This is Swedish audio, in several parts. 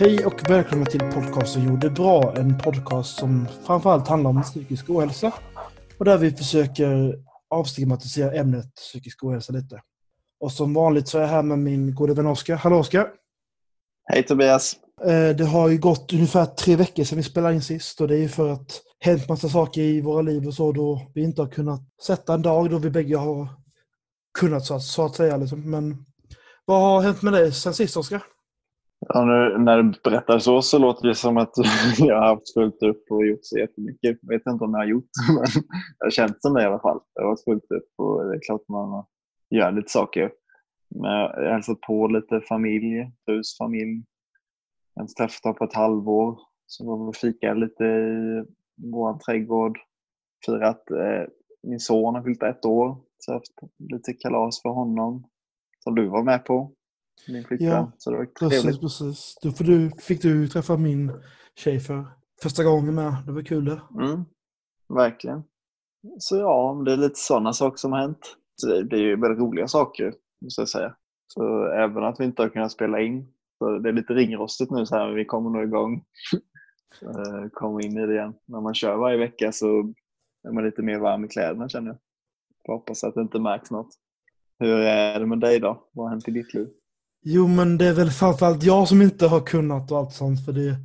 Hej och välkomna till podcasten Jo det bra, en podcast som framförallt handlar om psykisk ohälsa och där vi försöker avstigmatisera ämnet psykisk ohälsa lite. Och som vanligt så är jag här med min gode vän Oskar. Hallå Oskar! Hej Tobias! Eh, det har ju gått ungefär tre veckor sedan vi spelade in sist och det är ju för att hänt massa saker i våra liv och så då vi inte har kunnat sätta en dag då vi bägge har kunnat så att, så att säga. Liksom. Men vad har hänt med dig sen sist Oskar? Ja, nu, när du berättar så så låter det som att jag har haft fullt upp och gjort så jättemycket. Jag vet inte om jag har gjort men det har känts som det i alla fall. Jag har varit fullt upp och det är klart man gör lite saker. Men jag har hälsat på lite familj, husfamilj. Jag har träffat dem på ett halvår. Så var vi fika lite i vår trädgård. Firat eh, min son har fyllt ett år. Så jag har haft lite kalas för honom. Som du var med på min flickvän. Ja, så det var Precis, trevligt. precis. Då får du, fick du träffa min tjej för första gången med. Det var kul det. Mm, verkligen. Så ja, det är lite sådana saker som har hänt. Det, är ju väldigt roliga saker, måste jag säga. Så även att vi inte har kunnat spela in, så det är lite ringrostigt nu så här, men vi kommer nog igång. Eh, kommer in i det igen. När man kör varje vecka så är man lite mer varm i kläderna känner jag. Får hoppas att det inte märks något. Hur är det med dig då? Vad har hänt i ditt liv? Jo, men det är väl framförallt jag som inte har kunnat och allt sånt för det,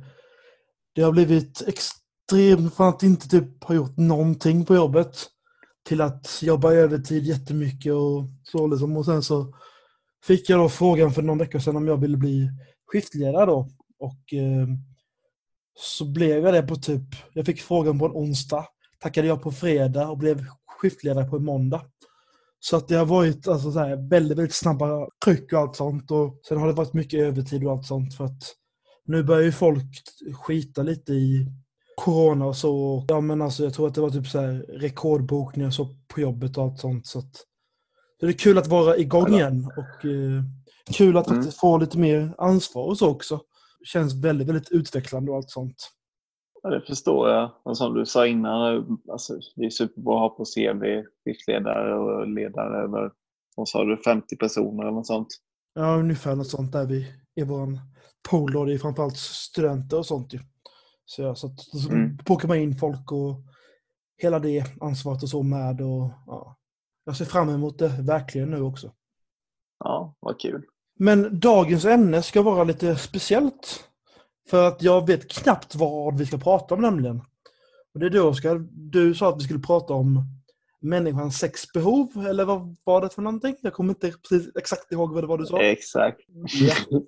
det har blivit extremt från att inte typ ha gjort någonting på jobbet till att jobba övertid jättemycket och så liksom. Och sen så fick jag då frågan för någon vecka sedan om jag ville bli skiftledare då. Och eh, så blev jag det på typ, jag fick frågan på en onsdag, tackade jag på fredag och blev skiftledare på en måndag. Så att det har varit alltså, så här, väldigt, väldigt snabba tryck och allt sånt. Och sen har det varit mycket övertid och allt sånt. För att nu börjar ju folk skita lite i corona och så. Ja, men alltså, jag tror att det var typ så här rekordbokningar så på jobbet och allt sånt. Så, att, så det är kul att vara igång igen. Och eh, kul att Mm. få lite mer ansvar och så också. Det känns väldigt, väldigt utvecklande och allt sånt. Ja, det förstår jag. Och som du sa innan, alltså, det är superbra att ha på CV, skiftledare och ledare över, vad sa du, 50 personer eller något sånt. Ja, ungefär något sånt där vi i vår pool. Det är framförallt studenter och sånt ju. Så, ja, så, att, så Mm. plockar man in folk och hela det ansvaret och så med. Och, ja. Jag ser fram emot det verkligen nu också. Ja, vad kul. Men dagens ämne ska vara lite speciellt. För att jag vet knappt vad vi ska prata om nämligen. Och det är då ska, du sa att vi skulle prata om människans sexbehov, eller vad var det för någonting? Jag kommer inte precis exakt ihåg vad det var du sa. Exakt. Ja.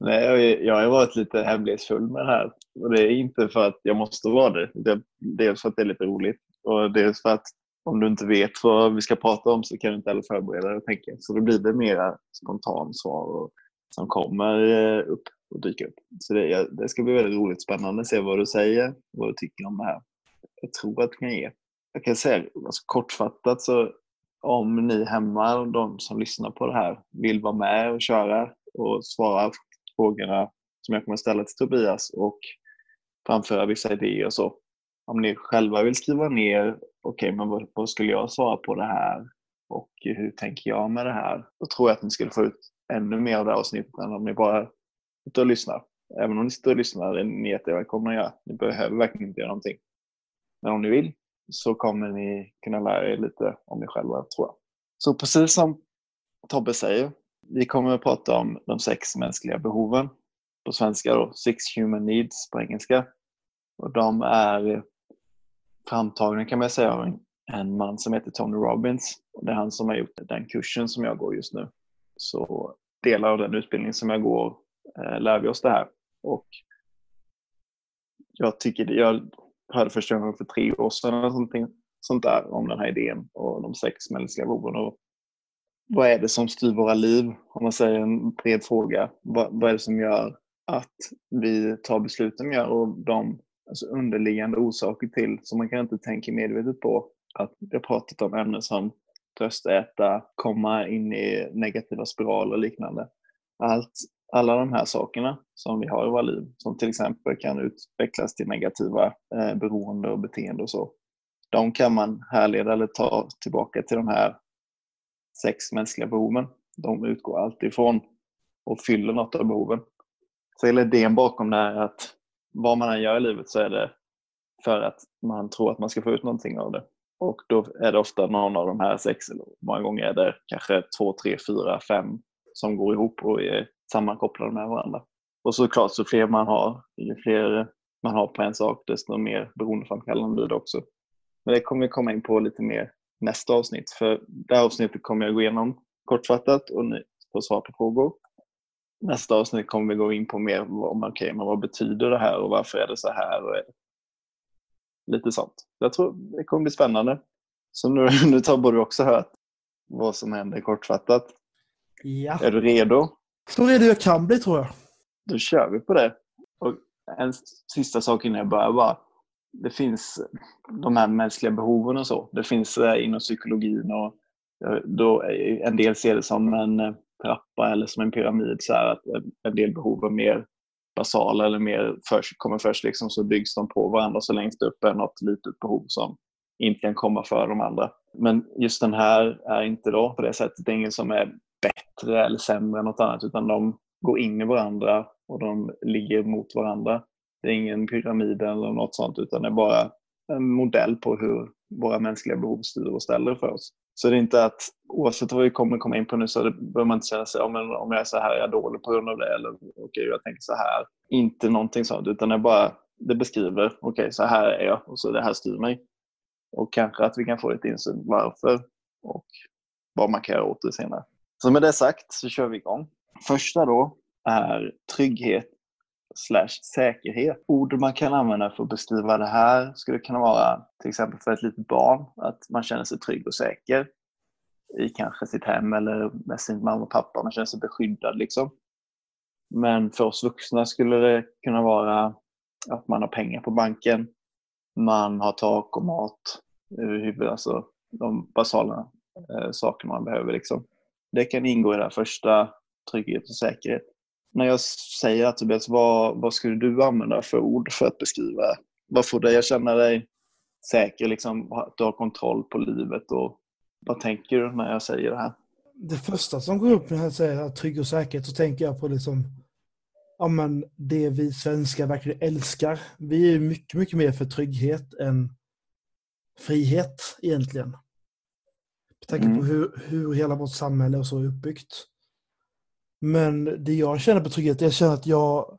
Nej, jag, har varit lite hemlighetsfull med det här. Och det är inte för att jag måste vara det. det. Dels för att det är lite roligt och dels för att om du inte vet vad vi ska prata om så kan du inte heller förbereda dig tänka. Så då blir det mera spontant svar och, som kommer eh, upp och dyka upp. Så det, jag- det ska bli väldigt roligt spännande att se vad du säger vad du tycker om det här. Jag tror att det kan ge. Jag kan säga alltså, kortfattat så om ni hemma, de som lyssnar på det här, vill vara med och köra och svara frågorna som jag kommer att ställa till Tobias och framföra vissa idéer och så. Om ni själva vill skriva ner, okej, men vad, vad skulle jag svara på det här? Och hur tänker jag med det här? Då tror jag att ni skulle få ut ännu mer av det här avsnittet än om ni bara ute och lyssnar. Även om ni sitter och lyssnar är ni jättevälkomna att göra. Ni behöver verkligen inte göra någonting. Men om ni vill så kommer ni kunna lära er lite om er själva, tror jag. Så precis som Tobbe säger, vi kommer att prata om de sex mänskliga behoven. På svenska då, Six Human Needs på engelska. Och de är framtagna kan man säga av en, man som heter Tony Robbins. Och Det är han som har gjort den kursen som jag går just nu. Så delar av den utbildning som jag går Eh, lär vi oss det här. Och jag tycker det, jag hörde första gången för tre år sedan eller någonting sånt där om den här idén och de sex mänskliga behoven. Och vad är det som styr våra liv? Om man säger en bred fråga. Vad, vad är det som gör att vi tar besluten vi gör och de alltså underliggande orsaker till som man kan inte tänka medvetet på. Att vi har pratat om ämnen som tröstäta, komma in i negativa spiraler och liknande. Allt, alla de här sakerna som vi har i våra liv, som till exempel kan utvecklas till negativa eh, beroende och beteende och så. De kan man härleda eller ta tillbaka till de här sex mänskliga behoven. De utgår alltid ifrån och fyller något av behoven. Så hela idén bakom det här är att vad man än gör i livet så är det för att man tror att man ska få ut någonting av det. Och då är det ofta någon av de här sex, eller många gånger är det kanske två, tre, fyra, fem som går ihop och är sammankopplade med varandra. Och såklart, så fler man har, ju fler man har på en sak, desto mer beroendeframkallande blir det också. Men det kommer vi komma in på lite mer nästa avsnitt. För det här avsnittet kommer jag gå igenom kortfattat och ni får svar på frågor. Nästa avsnitt kommer vi gå in på mer om okay, men vad betyder det här och varför är det så här. Och lite sånt. Jag tror det kommer bli spännande. Så nu, nu tar både också hört vad som händer kortfattat. Ja. Är du redo? Så redo jag kan bli tror jag. Då kör vi på det. Och en sista sak innan jag börjar bara. Det finns de här mänskliga behoven och så. Det finns eh, inom psykologin och eh, då en del ser det som en eh, trappa eller som en pyramid. Så här, att en del behov är mer basala eller mer först, kommer först liksom, så byggs de på varandra. Så längst upp är något litet behov som inte kan komma för de andra. Men just den här är inte då på det sättet. Det är ingen som är bättre eller sämre än något annat utan de går in i varandra och de ligger mot varandra. Det är ingen pyramid eller något sånt utan det är bara en modell på hur våra mänskliga behov styr och ställer för oss. Så det är inte att oavsett vad vi kommer komma in på nu så behöver man inte känna sig om, om jag är så här är jag dålig på grund av det eller okej okay, jag tänker så här. Inte någonting sånt utan det bara det beskriver okej okay, så här är jag och så det här styr mig. Och kanske att vi kan få lite insyn varför och vad man kan göra åt det senare. Så med det sagt så kör vi igång. Första då är trygghet slash säkerhet. Ord man kan använda för att beskriva det här skulle kunna vara till exempel för ett litet barn att man känner sig trygg och säker i kanske sitt hem eller med sin mamma och pappa. Man känner sig beskyddad liksom. Men för oss vuxna skulle det kunna vara att man har pengar på banken, man har tak och mat eh, över huvudet, alltså de basala eh, saker man behöver. Liksom. Det kan ingå i det första, trygghet och säkerhet. När jag säger att Tobias, vad, vad skulle du använda för ord för att beskriva? Vad får dig att känna dig säker, liksom, att du har kontroll på livet? Och vad tänker du när jag säger det här? Det första som går upp när jag säger trygg och säkerhet så tänker jag på liksom, ja, men det vi svenskar verkligen älskar. Vi är mycket, mycket mer för trygghet än frihet egentligen. Med tanke mm. på hur, hur hela vårt samhälle och så är uppbyggt. Men det jag känner på trygghet, jag känner att jag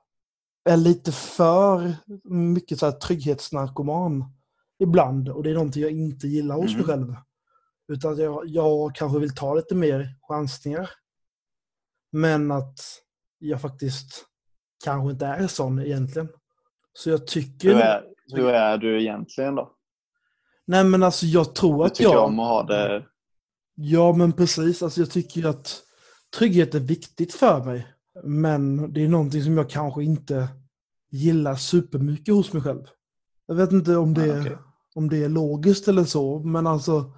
är lite för mycket så här trygghetsnarkoman ibland. Och det är någonting jag inte gillar hos mig mm. själv. Utan jag, jag kanske vill ta lite mer chansningar. Men att jag faktiskt kanske inte är sån egentligen. Så jag tycker... Hur är, hur är du egentligen då? Nej men alltså jag tror att jag... Du tycker om att ha det... Ja men precis. Alltså jag tycker att trygghet är viktigt för mig. Men det är någonting som jag kanske inte gillar supermycket hos mig själv. Jag vet inte om det, ah, okay. om det är logiskt eller så, men alltså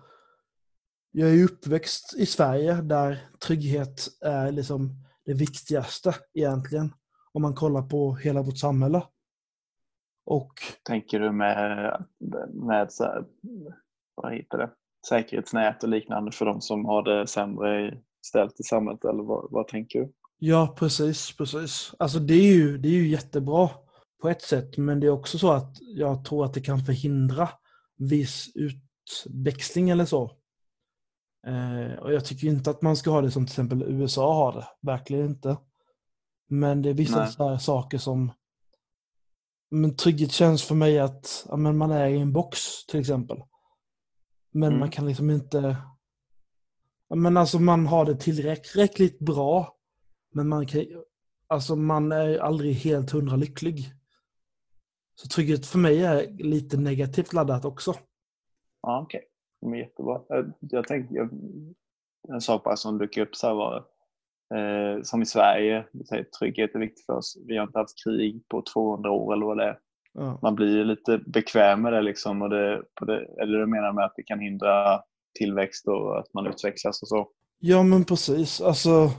jag är uppväxt i Sverige där trygghet är liksom det viktigaste egentligen. Om man kollar på hela vårt samhälle. Och... Tänker du med, med så här, vad heter det? Säkerhetsnät och liknande för de som har det sämre ställt i samhället eller vad, vad tänker du? Ja, precis, precis. Alltså det är, ju, det är ju jättebra på ett sätt, men det är också så att jag tror att det kan förhindra viss utväxling eller så. Eh, och jag tycker inte att man ska ha det som till exempel USA har det, verkligen inte. Men det är vissa saker som men trygghet känns för mig att ja, men man är i en box till exempel. Men mm. man kan liksom inte men alltså man har det tillräckligt bra. Men man kan alltså man är aldrig helt hundra lycklig. Så trygghet för mig är lite negativt laddat också. Ja, okej. Okay. jättebra. Jag, jag tänkte, jag, en sak bara som dök upp så här var eh, som i Sverige, säger, trygghet är viktigt för oss. Vi har inte haft krig på 200 år eller vad det är. Ja. Man blir lite bekväm med det liksom. Och det, på det, eller du menar med att det kan hindra tillväxt och att man utvecklas och så. Ja men precis. Alltså,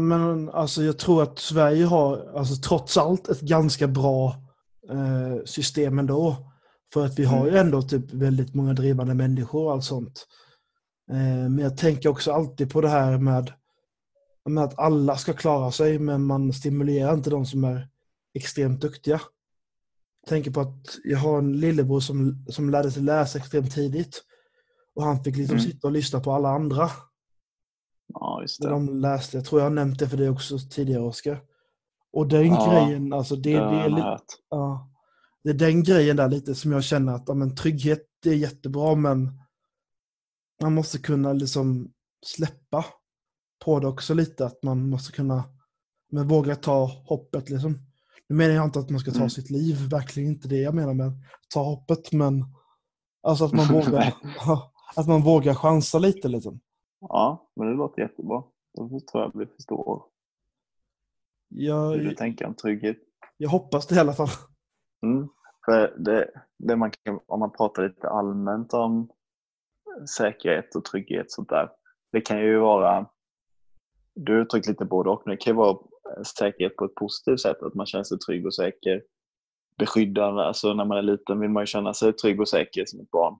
men, alltså jag tror att Sverige har alltså, trots allt ett ganska bra eh, system ändå. För att vi har ju mm. ändå typ väldigt många drivande människor och allt sånt. Eh, men jag tänker också alltid på det här med, med att alla ska klara sig men man stimulerar inte de som är extremt duktiga. Tänker på att jag har en lillebror som, som lärde sig läsa extremt tidigt. Och han fick liksom Mm. sitta och lyssna på alla andra. Ja, just det. de läste. Jag tror jag har nämnt det för dig också tidigare, Oskar. Och den Ja, grejen, alltså det, Det är jag li- hört. ja, det är den grejen där lite som jag känner att ja, men, trygghet det är jättebra men man måste kunna liksom släppa på det också lite. Att man måste kunna men våga ta hoppet liksom. Nu menar jag inte att man ska ta Mm. sitt liv, verkligen inte det jag menar med ta hoppet men alltså att man vågar, att man vågar chansa lite liksom. Ja, men det låter jättebra. Då tror jag vi förstår hur Jag, du tänker om trygghet. jag hoppas det i alla fall. Mm. För det, det man kan, om man pratar lite allmänt om säkerhet och trygghet sånt där. Det kan ju vara, du har uttryckt lite både och, men det kan ju vara säkerhet på ett positivt sätt, att man känner sig trygg och säker. Beskyddande, alltså när man är liten vill man ju känna sig trygg och säker som ett barn.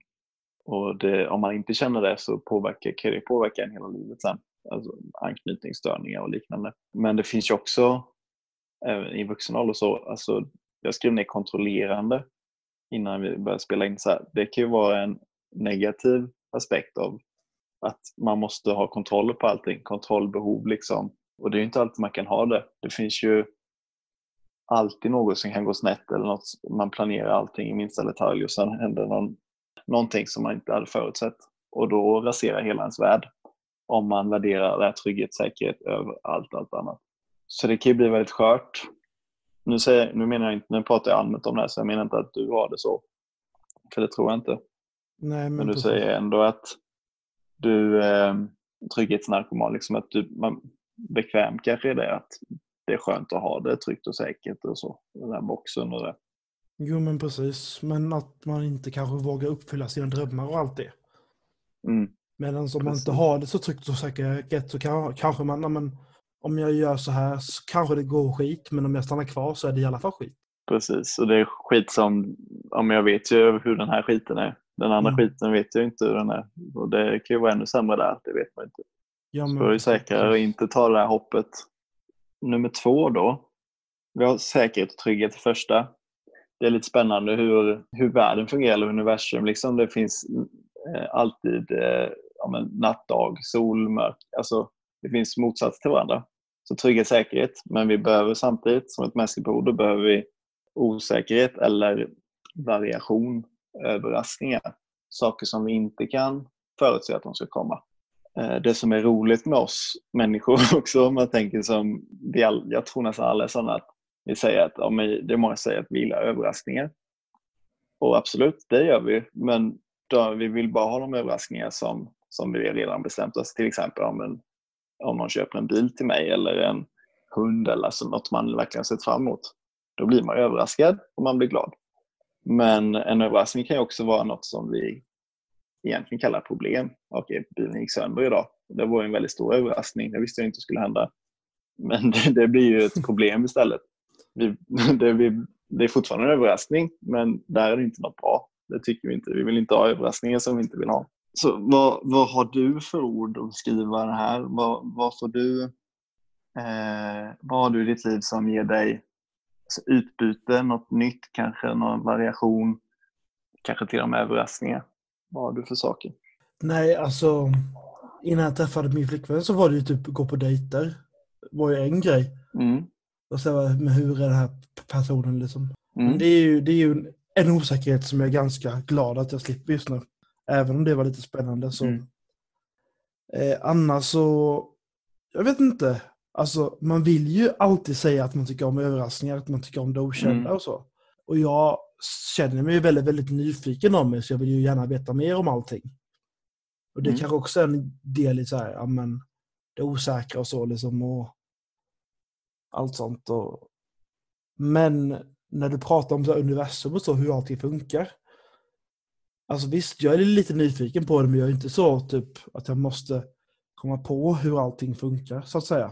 Och det, om man inte känner det så påverkar, kan det påverka en hela livet sen. Alltså anknytningsstörningar och liknande. Men det finns ju också även i vuxen ålder så, alltså jag skrev ner kontrollerande innan vi började spela in. Så här. Det kan ju vara en negativ aspekt av att man måste ha kontroll på allting, kontrollbehov liksom. Och det är ju inte alltid man kan ha det. Det finns ju alltid något som kan gå snett eller något, man planerar allting i minsta detalj och sen händer någon, någonting som man inte hade förutsett. Och då raserar hela ens värld om man värderar det här trygghet, säkerhet över allt, allt annat. Så det kan ju bli väldigt skört. Nu, säger, nu menar jag inte, nu pratar jag allmänt om det här, så jag menar inte att du har det så. För det tror jag inte. Nej, men Men du precis. säger ändå att du eh, trygghetsnarkoman, liksom att du, man, bekväm kanske det att det är skönt att ha det tryggt och säkert och så. Den här boxen och det. Jo men precis, men att man inte kanske vågar uppfylla sina drömmar och allt det. Mm. Medan om man inte har det så tryggt och säkert så kan, kanske man, ja, men, om jag gör så här så kanske det går skit, men om jag stannar kvar så är det i alla fall skit. Precis, och det är skit som, men jag vet ju hur den här skiten är. Den andra Mm. skiten vet jag inte hur den är. Och det kan ju vara ännu sämre där, det vet man inte. Ja, Så är det säkrare att inte ta det här hoppet. Nummer två då. Vi har säkerhet och trygghet för första. Det är lite spännande hur, hur världen fungerar, eller universum. Liksom. Det finns eh, alltid eh, ja, men natt, dag, sol, mörk. Alltså, det finns motsats till varandra. Så trygghet, säkerhet. Men vi behöver samtidigt, som ett mänskligt behov, då behöver vi osäkerhet eller variation, överraskningar. Saker som vi inte kan förutse att de ska komma. Eh, det som är roligt med oss människor också, om man tänker som vi all, jag tror nästan alla är sådana att vi säger att, ja, men det är många som säger att vi gillar överraskningar. Och absolut, det gör vi. Men då, vi vill bara ha de överraskningar som, som vi redan bestämt oss. Till exempel om, en, om någon köper en bil till mig eller en hund eller alltså något man verkligen sett fram emot. Då blir man överraskad och man blir glad. Men en överraskning kan ju också vara något som vi egentligen kallar problem. Okej, bilen gick sönder idag. Det var en väldigt stor överraskning. Det visste jag inte skulle hända. Men det, det blir ju ett problem istället. Vi, det, vi, det är fortfarande en överraskning, men där är det inte något bra. Det tycker vi inte. Vi vill inte ha överraskningar som vi inte vill ha. Så vad, vad har du för ord att skriva det här? Vad, vad får du... Eh, vad har du i ditt liv som ger dig alltså, utbyte, något nytt kanske, någon variation? Kanske till och med överraskningar. Vad har du för saker? Nej, alltså innan jag träffade min flickvän så var det ju typ gå på dejter. Det var ju en grej. Mm. Och så var det, men hur är den här personen liksom? Mm. det är ju, det är ju en, en osäkerhet som jag är ganska glad att jag slipper just nu. Även om det var lite spännande så. Mm. Eh, annars så, jag vet inte. Alltså man vill ju alltid säga att man tycker om överraskningar, att man tycker om det okända Mm. och så. Och jag känner mig väldigt, väldigt nyfiken om det så jag vill ju gärna veta mer om allting. Och det Mm. kanske också är en del i så här, ja men det osäkra och så liksom och allt sånt. Och... Men när du pratar om så här universum och så, hur allting funkar. Alltså visst, jag är lite nyfiken på det, men jag är inte så typ att jag måste komma på hur allting funkar, så att säga.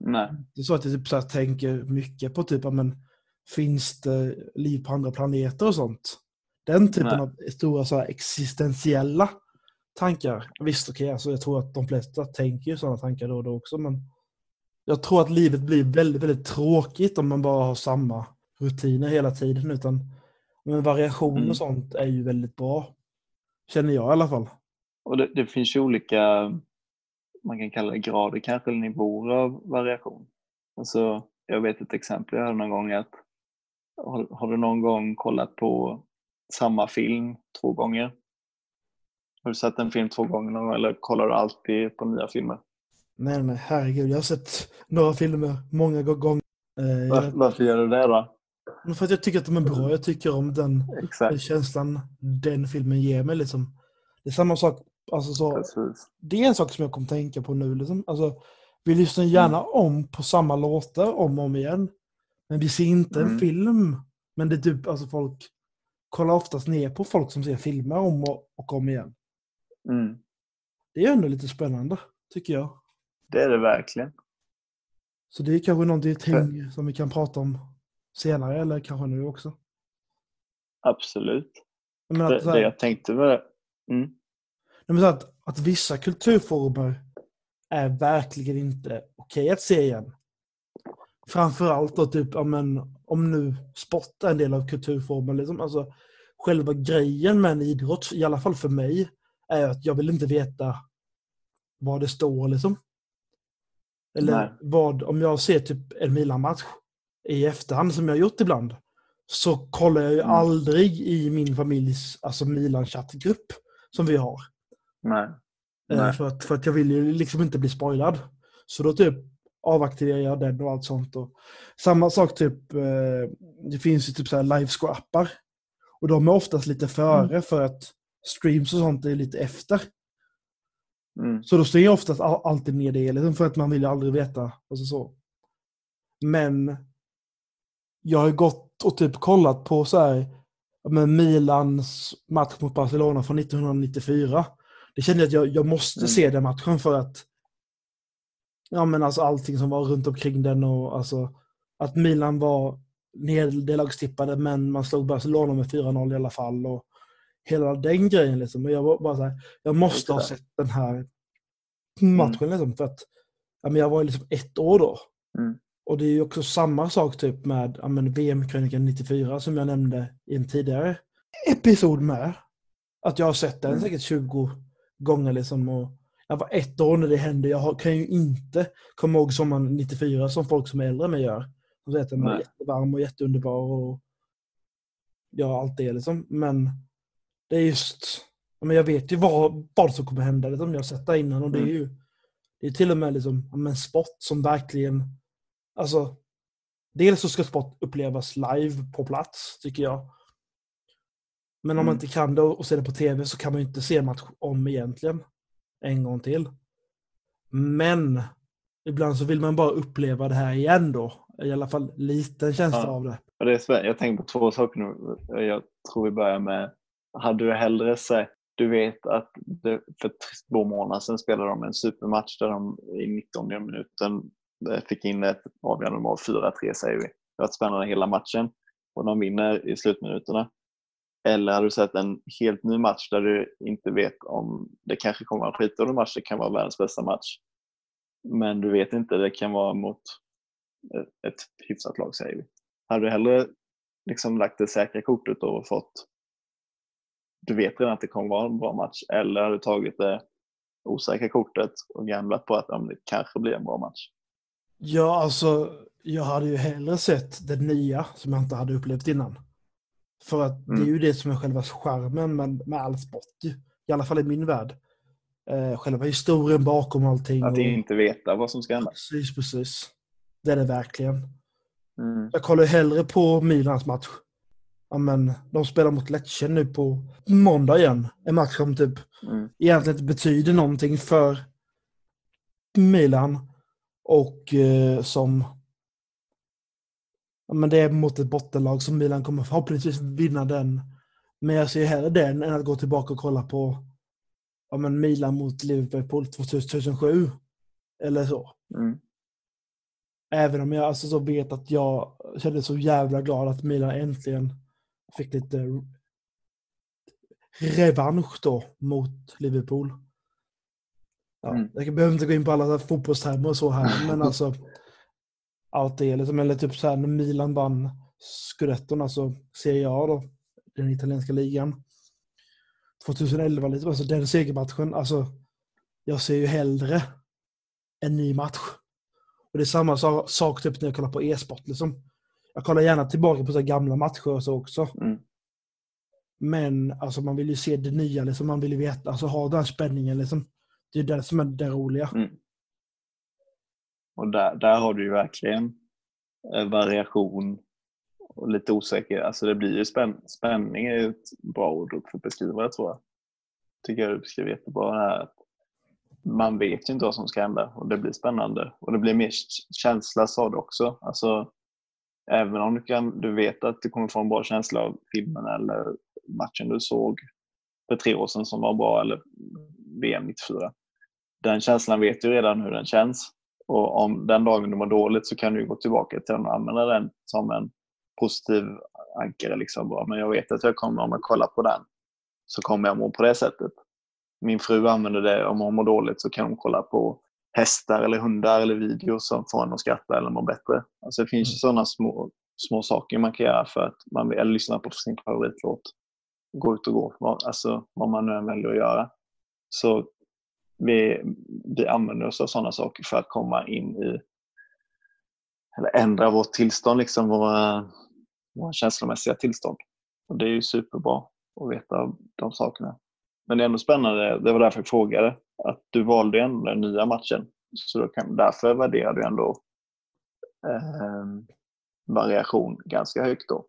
Nej. Det är så att jag typ så här tänker mycket på typ, men finns det liv på andra planeter och sånt? Den typen Nej. av stora så här existentiella tankar. Visst, okej, alltså jag tror att de flesta tänker ju sådana tankar då och då också, men jag tror att livet blir väldigt, väldigt tråkigt om man bara har samma rutiner hela tiden. Utan men variation Mm. och sånt är ju väldigt bra. Känner jag i alla fall. Och det, det finns ju olika, man kan kalla det grader kanske, eller nivåer av variation. Alltså, jag vet ett exempel jag hörde någon gång att har, har du någon gång kollat på samma film två gånger? Har du sett en film två gånger någon gång, eller kollar du alltid på nya filmer? Nej, nej, herregud. Jag har sett några filmer många gånger. Eh, Var, varför gör du det då? Men För att jag tycker att de är bra. Jag tycker om den, Exakt, känslan den filmen ger mig. Liksom. Det är samma sak. Alltså, så, precis. det är en sak som jag kommer tänka på nu. Liksom. Alltså, vi lyssnar gärna om på samma låtar om och om igen. Men vi ser inte en Mm. film. Men det är typ, alltså folk kollar oftast ner på folk som ser filmer om och, och om igen. Mm. Det är ändå lite spännande, tycker jag. Det är det verkligen. Så det är kanske någonting som vi kan prata om senare, eller kanske nu också. Absolut. Det, att, det här, jag tänkte med det. Mm. Men så att, att vissa kulturformer är verkligen inte okej att se igen. Framförallt då typ, ja, men, om nu sport är en del av kulturformen. Liksom, alltså, själva grejen med en idrott, i alla fall för mig, är att jag vill inte veta vad det står liksom. Eller Nej. vad, om jag ser typ en Milan-match i efterhand som jag har gjort ibland, så kollar jag ju Mm. aldrig i min familjs alltså Milan-chattgrupp som vi har. Nej. Eh, Nej. För, att, för att jag vill ju liksom inte bli spoilad. Så då typ avaktiverar jag den och allt sånt. Och samma sak typ, eh, det finns ju typ så här livescore-appar. Och de är oftast lite före för att streams och sånt är lite efter. Mm. Så då stänger jag oftast all, alltid ner det liksom, för att man vill ju aldrig veta. Alltså så. Men jag har gått och typ kollat på så här, men Milans match mot Barcelona från 1994. Det kände jag att jag, jag måste Mm. se den matchen för att ja men alltså allting som var runt omkring den och alltså att Milan var nederlagstippade men man slog Barcelona med 4-0 i alla fall och hela den grejen liksom. Och jag var bara så här, jag måste ha sett den här matchen liksom för att ja, men jag var liksom ett år då. Mm. Och det är ju också samma sak typ med ja, VM-krönikan 94 som jag nämnde i en tidigare episod med. Att jag har sett den Mm. säkert 20 gånger liksom. Och jag var ett år när det hände. Jag kan ju inte komma ihåg sommaren 94 som folk som är äldre än mig gör. De säger att den var jättevarm och jätteunderbar och ja, allt det liksom. Men det är just, men jag vet ju vad, vad som kommer hända. Liksom. Jag har sett det innan och det är Mm. ju det är till och med liksom, men sport som verkligen, alltså dels så ska sport upplevas live på plats, tycker jag. Men om man Mm. inte kan det och ser det på tv så kan man ju inte se match om egentligen. En gång till. Men ibland så vill man bara uppleva det här igen då. I alla fall liten känsla Ja. av det. Och det är. Jag tänker på två saker nu. Jag tror vi börjar med, hade du hellre sett, du vet att det, för två månader sedan spelade de en supermatch där de i 19 minuten eh, fick in ett avgörande mål, 4-3 säger vi. Det var spännande hela matchen och de vinner i slutminuterna. Eller hade du sett en helt ny match där du inte vet om det kanske kommer vara en skitdålig match, det kan vara världens bästa match. Men du vet inte, det kan vara mot ett, hyfsat lag säger vi. Hade du hellre liksom lagt det säkra kortet och fått du vet redan att det kommer vara en bra match eller har du tagit det osäkra kortet och gamblat på att ja, det kanske blir en bra match? Ja, alltså jag hade ju hellre sett det nya som jag inte hade upplevt innan. För att det är Mm. ju det som är själva charmen med, med all sport. I alla fall i min värld. Eh, själva historien bakom allting. Att och- inte veta vad som ska hända. Precis, precis. Det är det verkligen. Mm. Jag kollar hellre på Milans match. Ja, men, de spelar mot Lecce nu på måndag igen. En match som typ Mm. egentligen inte betyder någonting för Milan. Och eh, som... Men det är mot ett bottenlag som Milan kommer förhoppningsvis vinna den. Men jag ser hellre den än att gå tillbaka och kolla på ja, men Milan mot Liverpool 2007. Eller så. Mm. Även om jag alltså så vet att jag kände så jävla glad att Milan äntligen fick lite revansch då mot Liverpool. Ja, Mm. Jag behöver inte gå in på alla fotbollstermer och så här, men alltså allt det liksom, eller typ så här när Milan vann scudetton, alltså Serie A då, den italienska ligan. 2011, liksom, alltså den segermatchen, alltså jag ser ju hellre en ny match. Och det är samma sa- sak typ när jag kollar på e-sport liksom. Jag kollar gärna tillbaka på så gamla matcher och så också. Mm. Men alltså man vill ju se det nya, liksom. man vill ju veta, alltså ha den här spänningen liksom. Det är det som är det roliga. Mm. Och där, där har du ju verkligen eh, variation och lite osäkerhet. Alltså det blir ju spän spänning är ett bra ord för att beskriva det tror jag. Tycker jag du beskriver jättebra det här. att Man vet ju inte vad som ska hända och det blir spännande. Och det blir mer känsla sa du också. Alltså, även om du, kan, du vet att du kommer få en bra känsla av filmen eller matchen du såg för tre år sedan som var bra eller VM 94. Den känslan vet du redan hur den känns. Och om den dagen du mår dåligt så kan du gå tillbaka till den och använda den som en positiv ankare. Liksom. Men jag vet att jag kommer, om jag kollar på den, så kommer jag må på det sättet. Min fru använder det, om hon mår dåligt så kan hon kolla på hästar eller hundar eller videos som får henne att skratta eller må bättre. Alltså det finns ju sådana små, små saker man kan göra för att man vill eller lyssna på sin favoritlåt. Gå ut och gå, alltså vad man nu än väljer att göra. Så vi, vi använder oss av sådana saker för att komma in i eller ändra vårt tillstånd, liksom våra, våra känslomässiga tillstånd. Och det är ju superbra att veta de sakerna. Men det är ändå spännande, det var därför jag frågade, att du valde ändå den nya matchen. Så då kan, därför värderar du ändå eh, variation ganska högt då.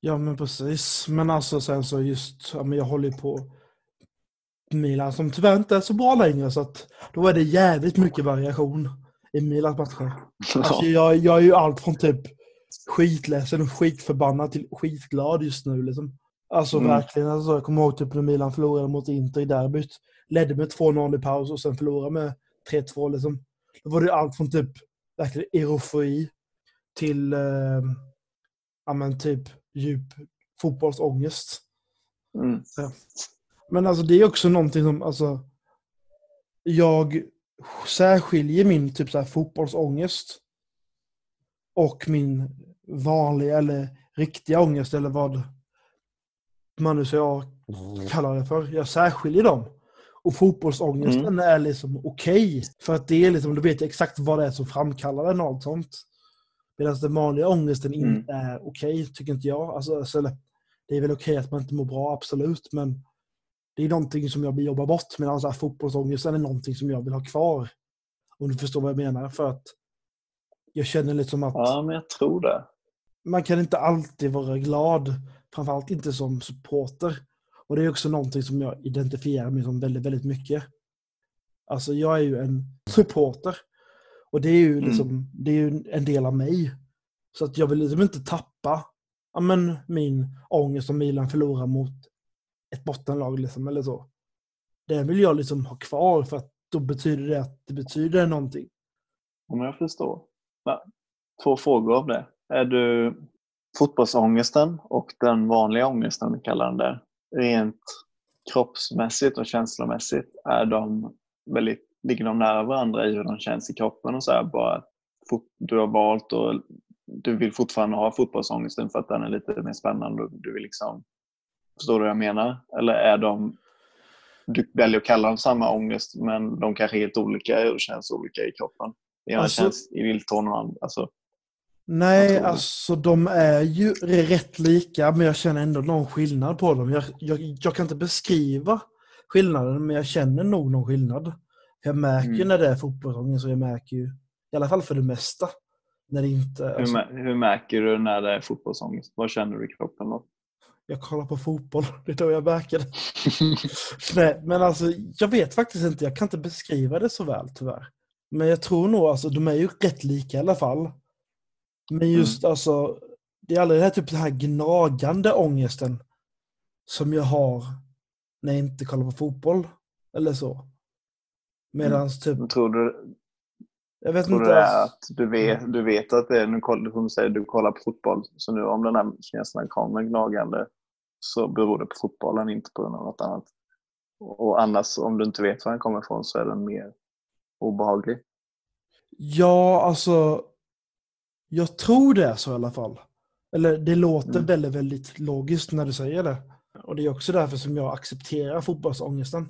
Ja men precis. Men alltså sen så just, ja, men jag håller ju på Milan som tyvärr inte är så bra längre så att då är det jävligt mycket variation i Milans matcher. Alltså, jag, jag är ju allt från typ skitledsen och skitförbannad till skitglad just nu. Liksom. Alltså Mm. verkligen. Alltså, jag kommer ihåg typ när Milan förlorade mot Inter i derbyt. Ledde med 2-0 i paus och sen förlorade med 3-2. Liksom. Då var det allt från typ verkligen eufori till eh, ja, men typ djup fotbollsångest. Mm. Men alltså det är också någonting som, alltså, jag särskiljer min typ så här fotbollsångest och min vanliga eller riktiga ångest eller vad man nu ska kalla det för. Jag särskiljer dem. Och fotbollsångesten Mm. är liksom okej. för att det är liksom, då vet jag exakt vad det är som framkallar den och allt sånt. Medan den vanliga ångesten Mm. inte är okej, tycker inte jag. Alltså, alltså, det är väl okej att man inte mår bra, absolut, men det är någonting som jag vill jobba bort. Medan alltså, fotbollsångesten är någonting som jag vill ha kvar. Om du förstår vad jag menar. För att jag känner liksom att Ja, men jag tror det. man kan inte alltid vara glad. Framförallt inte som supporter. Och det är också någonting som jag identifierar mig som väldigt, väldigt mycket. Alltså jag är ju en supporter. Och det är ju Mm. liksom, det är ju en del av mig. Så att jag vill liksom inte tappa ja, men, min ångest om Milan förlorar mot ett bottenlag liksom, eller så. Det vill jag liksom ha kvar för att då betyder det att det betyder någonting. Om jag förstår. Två frågor av det. Är du fotbollsångesten och den vanliga ångesten, vi kallar den där, rent kroppsmässigt och känslomässigt, är de väldigt, ligger de nära varandra i hur de känns i kroppen och så här, bara fot- du har valt och du vill fortfarande ha fotbollsångesten för att den är lite mer spännande och du vill liksom Förstår du vad jag menar? Eller är de du väljer att kalla dem samma ångest men de kanske är helt olika och känns olika i kroppen. Det ena Alltså- känns i vildton och andra. Alltså, Nej, alltså de är ju rätt lika, men jag känner ändå någon skillnad på dem. Jag, jag, jag kan inte beskriva skillnaden, men jag känner nog någon skillnad. Jag märker ju Mm. när det är fotbollsångest, så jag märker ju, i alla fall för det mesta, när det inte... hur, Alltså, mä- hur märker du när det är fotbollsångest? Vad känner du i kroppen då? Jag kollar på fotboll, det är då jag märker. Nej, men alltså, jag vet faktiskt inte, jag kan inte beskriva det så väl tyvärr. Men jag tror nog, alltså, de är ju rätt lika i alla fall. Men just alltså, det är aldrig den här, typ, den här gnagande ångesten som jag har när jag inte kollar på fotboll. Eller så. Medans typ, Men tror du, jag vet tror du inte. det Alltså, att du vet, du vet att det är, nu som du säger, du kollar på fotboll, så nu om den här känslan kommer gnagande så beror det på fotbollen, inte på något annat. Och annars om du inte vet var den kommer ifrån så är den mer obehaglig. Ja, alltså. Jag tror det är så i alla fall. Eller det låter Mm. väldigt, väldigt logiskt när du säger det. Och det är också därför som jag accepterar fotbollsångesten.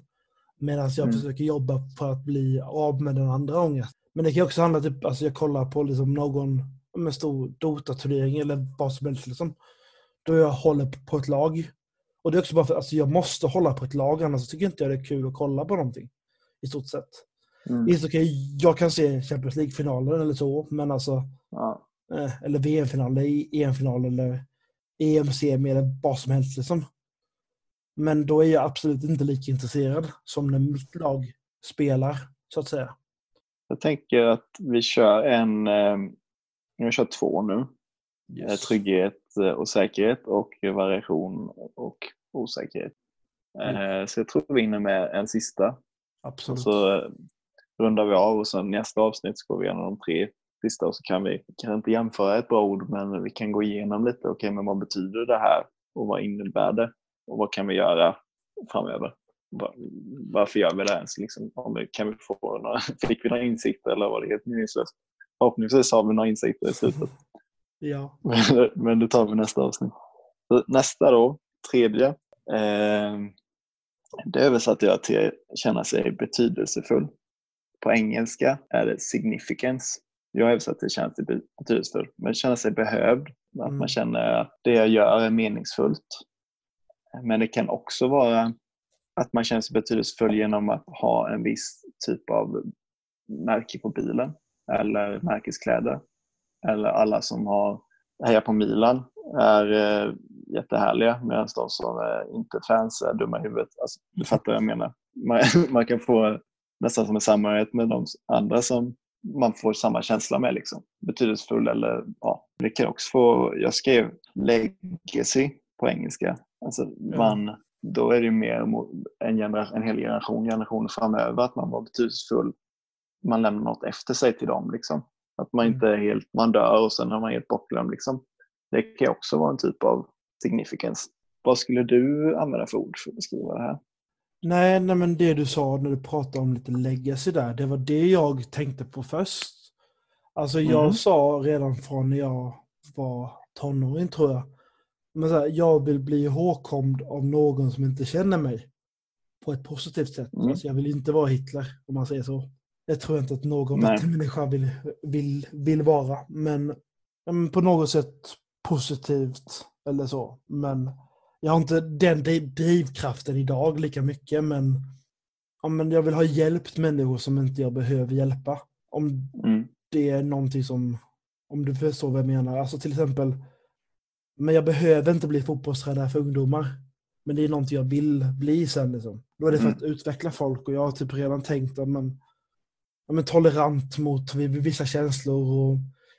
Medan jag Mm. försöker jobba för att bli av med den andra ångesten. Men det kan också handla typ, alltså jag kollar på liksom någon med stor Dota-turnering eller vad som helst liksom. Då jag håller på ett lag. Och det är också bara för att alltså jag måste hålla på ett lag, annars tycker inte jag det är kul att kolla på någonting. I stort sett. Mm. Visst, okej, jag kan se Champions League-finalen eller så, men alltså Ja. eh, eller VM-final, eller EM-final eller EM-semi eller vad som helst liksom. Men då är jag absolut inte lika intresserad som när mitt lag spelar, så att säga. Jag tänker att vi kör en, eh, vi kör två nu. Eh, Trygghet eh, och säkerhet och variation och osäkerhet. Eh, Så jag tror vi hinner med en sista. Och Absolut. så rundar vi av och sen nästa avsnitt så går vi igenom de tre sista och så kan vi kanske inte jämföra ett bra ord men vi kan gå igenom lite. Okej, men vad betyder det här och vad innebär det och vad kan vi göra framöver? Va- Varför gör vi det ens? Liksom, kan vi få några, fick vi några insikter eller var det helt meningslöst? Förhoppningsvis har vi några insikter i slutet. Ja. Men det tar vi nästa avsnitt. Nästa då, tredje. Eh, det översatte jag till känna sig betydelsefull. På engelska är det significance. Jag översatte till känna sig be- betydelsefull. Men känna sig behövd. Att Mm. man känner att det jag gör är meningsfullt. Men det kan också vara att man känner sig betydelsefull genom att ha en viss typ av märke på bilen. Eller märkeskläder. Eller alla som har hejar på Milan är eh, jättehärliga medan de som är inte fans är dumma i huvudet. Alltså, du fattar vad jag menar. Man, man kan få nästan som en samhörighet med de andra som man får samma känsla med. Liksom. Betydelsefull eller ja. Det kan också få, jag skrev legacy på engelska. Alltså man, då är det mer en, genera, en hel generation, generationer framöver att man var betydelsefull. Man lämnar något efter sig till dem. Liksom. Att man Mm. inte är helt, man dör och sen har man helt bortglömd. Liksom. Det kan också vara en typ av significance. Vad skulle du använda för ord för att beskriva det här? Nej, nej, men det du sa när du pratade om lite legacy där, det var det jag tänkte på först. Alltså jag Mhm. sa redan från när jag var tonåring tror jag. Men så här, jag vill bli ihågkomd av någon som inte känner mig. På ett positivt sätt. Mm. Alltså jag vill inte vara Hitler, om man säger så. Det tror jag inte att någon Nej. människa vill, vill, vill vara. Men, men på något sätt positivt eller så. Men jag har inte den driv- drivkraften idag lika mycket, men, ja, men jag vill ha hjälpt människor som inte jag behöver hjälpa. Om Mm. det är någonting som, om du förstår vad jag menar. Alltså till exempel, men jag behöver inte bli fotbollstränare för ungdomar. Men det är någonting jag vill bli sen. Liksom. Då är det för Mm. att utveckla folk och jag har typ redan tänkt att man ja, men tolerant mot vissa känslor och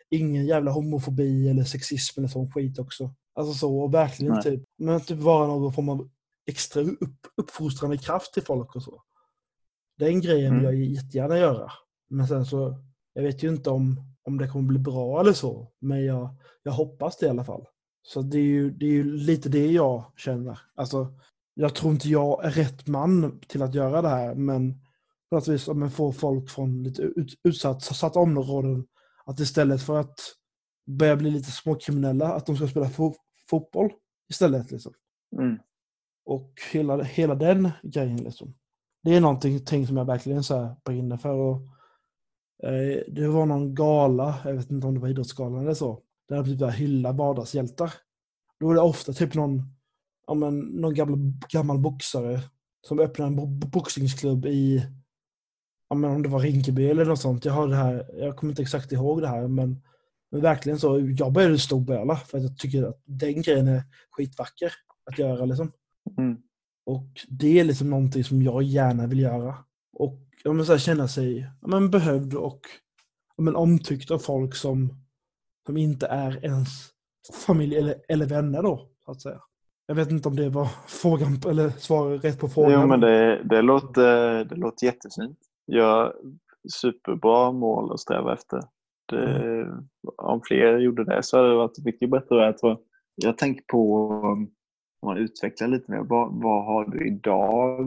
ingen jävla homofobi eller sexism eller sån skit också. Alltså så, och verkligen Nej. typ, men typ vara någon form av extra upp, uppfostrande kraft till folk och så. Den grejen vill Mm. jag jättegärna göra. Men sen så, jag vet ju inte om, om det kommer bli bra eller så. Men jag, jag hoppas det i alla fall. Så det är, ju, det är ju lite det jag känner. Alltså, jag tror inte jag är rätt man till att göra det här, men på något vis om man får folk från lite ut, utsatt, satta områden att istället för att börja bli lite småkriminella, att de ska spela fo fotboll istället. Liksom. Mm. Och hela, hela den grejen liksom. Det är någonting ting som jag verkligen så här brinner för. Och, eh, det var någon gala, jag vet inte om det var Idrottsgalan eller så, där de typ där hyllar vardagshjältar. Då är det ofta typ någon, ja, men, någon gammal, gammal boxare som öppnar en bo boxningsklubb i, ja, men, om det var Rinkeby eller något sånt. Jag har det här, jag kommer inte exakt ihåg det här, men, men verkligen så, jag började storböla för att jag tycker att den grejen är skitvacker att göra liksom. Mm. Och det är liksom någonting som jag gärna vill göra. Och ja, men så här, känna sig ja, men behövd och ja, men omtyckt av folk som, som inte är ens familj eller, eller vänner då, så att säga. Jag vet inte om det var frågan, eller svaret rätt på frågan. Jo, men det, det, låter, det låter jättefint. Ja, superbra mål att sträva efter. Det, Om fler gjorde det så hade det varit mycket bättre. Jag, tror, jag tänker på, om man utvecklar lite mer, vad, vad har du idag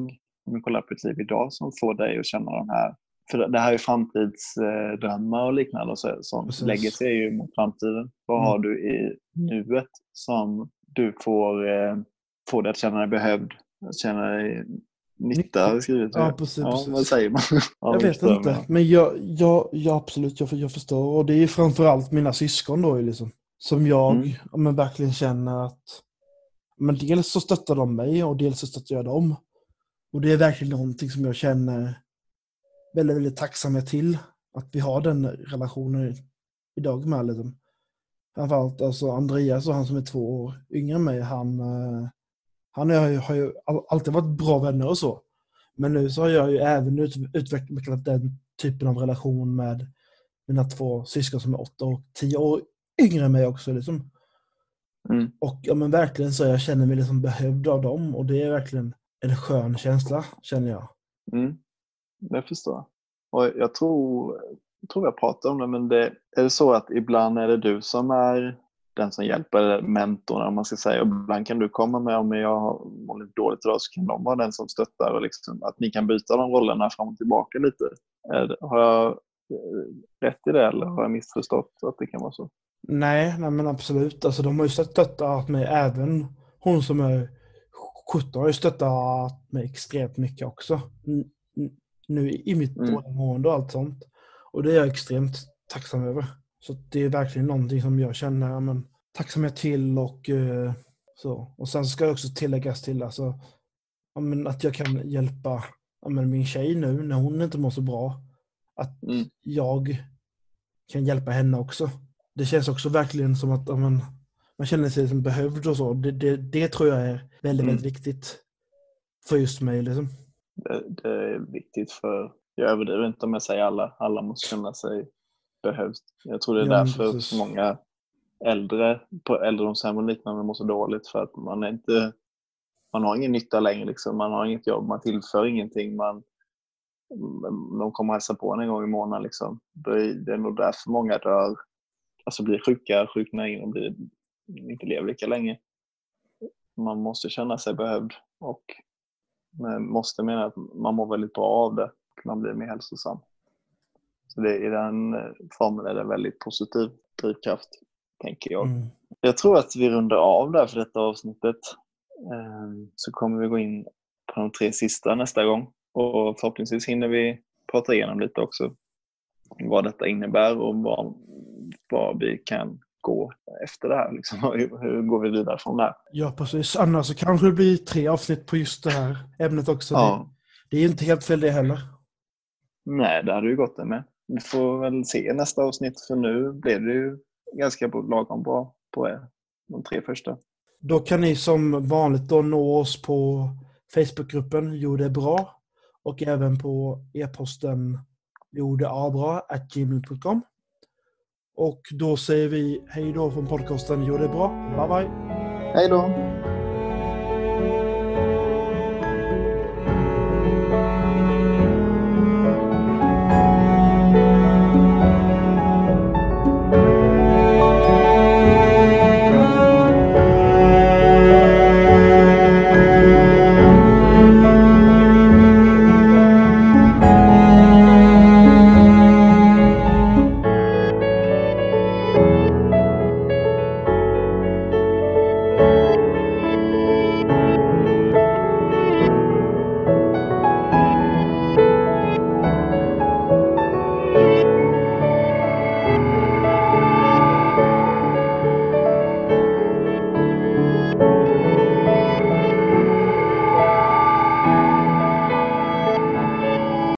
om vi kollar på ett liv idag som får dig att känna de här för det här är framtidsdrömmar och liknande så, som Precis. lägger sig ju mot framtiden. Vad mm. har du i nuet som du får, eh, får dig att känna dig behövd, känna dig nytta? Skrivit, ja, precis, ja, precis. Vad säger man? jag vet inte, men jag, jag, jag absolut, jag, jag förstår. Och det är framförallt mina syskon då liksom, som jag mm. men, verkligen känner att men dels så stöttar de mig och dels så stöttar jag dem. Och det är verkligen någonting som jag känner väldigt, väldigt tacksamma till. Att vi har den relationen idag med. Liksom. Framförallt alltså Andreas och han som är två år yngre än mig, han, eh, han har ju, har ju alltid varit bra vänner och så. Men nu så har jag ju även utvecklat den typen av relation med mina två syskon som är åtta och tio år yngre än mig också. Liksom. Mm. Och ja, men verkligen så jag känner mig liksom behövd av dem och det är verkligen en skön känsla, känner jag. Mm. Jag förstår. Och jag tror, jag tror jag pratar om det, men det, är det så att ibland är det du som är den som hjälper mentorn, om man ska säga. Och ibland kan du komma med om jag har mått dåligt idag så kan de vara den som stöttar. Och liksom, att ni kan byta de rollerna fram och tillbaka lite. Har jag eh, rätt i det eller har jag missförstått att det kan vara så? Nej, nej men absolut. Alltså, de har ju stöttat mig. Även hon som är 17 har ju stöttat mig extremt mycket också. Nu i mitt mm. dåliga mående och allt sånt. Och det är jag extremt tacksam över. Så det är verkligen någonting som jag känner men, tacksamhet till och uh, så. Och sen ska jag också tilläggas till alltså, men, att jag kan hjälpa men, min tjej nu när hon inte mår så bra. Att mm. jag kan hjälpa henne också. Det känns också verkligen som att men, man känner sig som behövd och så. Det, det, det tror jag är väldigt, mm. väldigt viktigt för just mig. Liksom. Det, det, är viktigt för, jag överdriver inte om jag säger alla, alla måste känna sig behövd. Jag tror det är ja, därför så många äldre på äldredomshem och liknande mår så dåligt för att man är inte man har ingen nytta längre, liksom. man har inget jobb, man tillför ingenting. Man, de kommer hälsa på en gång i månaden. Liksom. Det är nog därför många dör, alltså blir sjuka, sjuknar in och blir, inte lever lika länge. Man måste känna sig behövd och måste mena att man mår väldigt bra av det. Man blir mer hälsosam. Så det, i den eh, formen är det en väldigt positiv drivkraft, tänker jag. Mm. Jag tror att vi rundar av där för detta avsnittet. Ehm, så kommer vi gå in på de tre sista nästa gång. Och förhoppningsvis hinner vi prata igenom lite också vad detta innebär och vad, vad vi kan gå efter det här. Liksom. Hur, hur går vi vidare från det här? Ja, precis. Annars så kanske det blir tre avsnitt på just det här ämnet också. Ja. Det, det är inte helt fel det heller. Nej, det hade ju gått det med. Vi får väl se nästa avsnitt för nu blev det ju ganska lagom bra på de tre första. Då kan ni som vanligt då nå oss på Facebookgruppen Jo det är bra och även på e-posten jo det är bra gmail.com. Och då säger vi hej då från podcasten Jo det är bra. Bye bye. Hej då.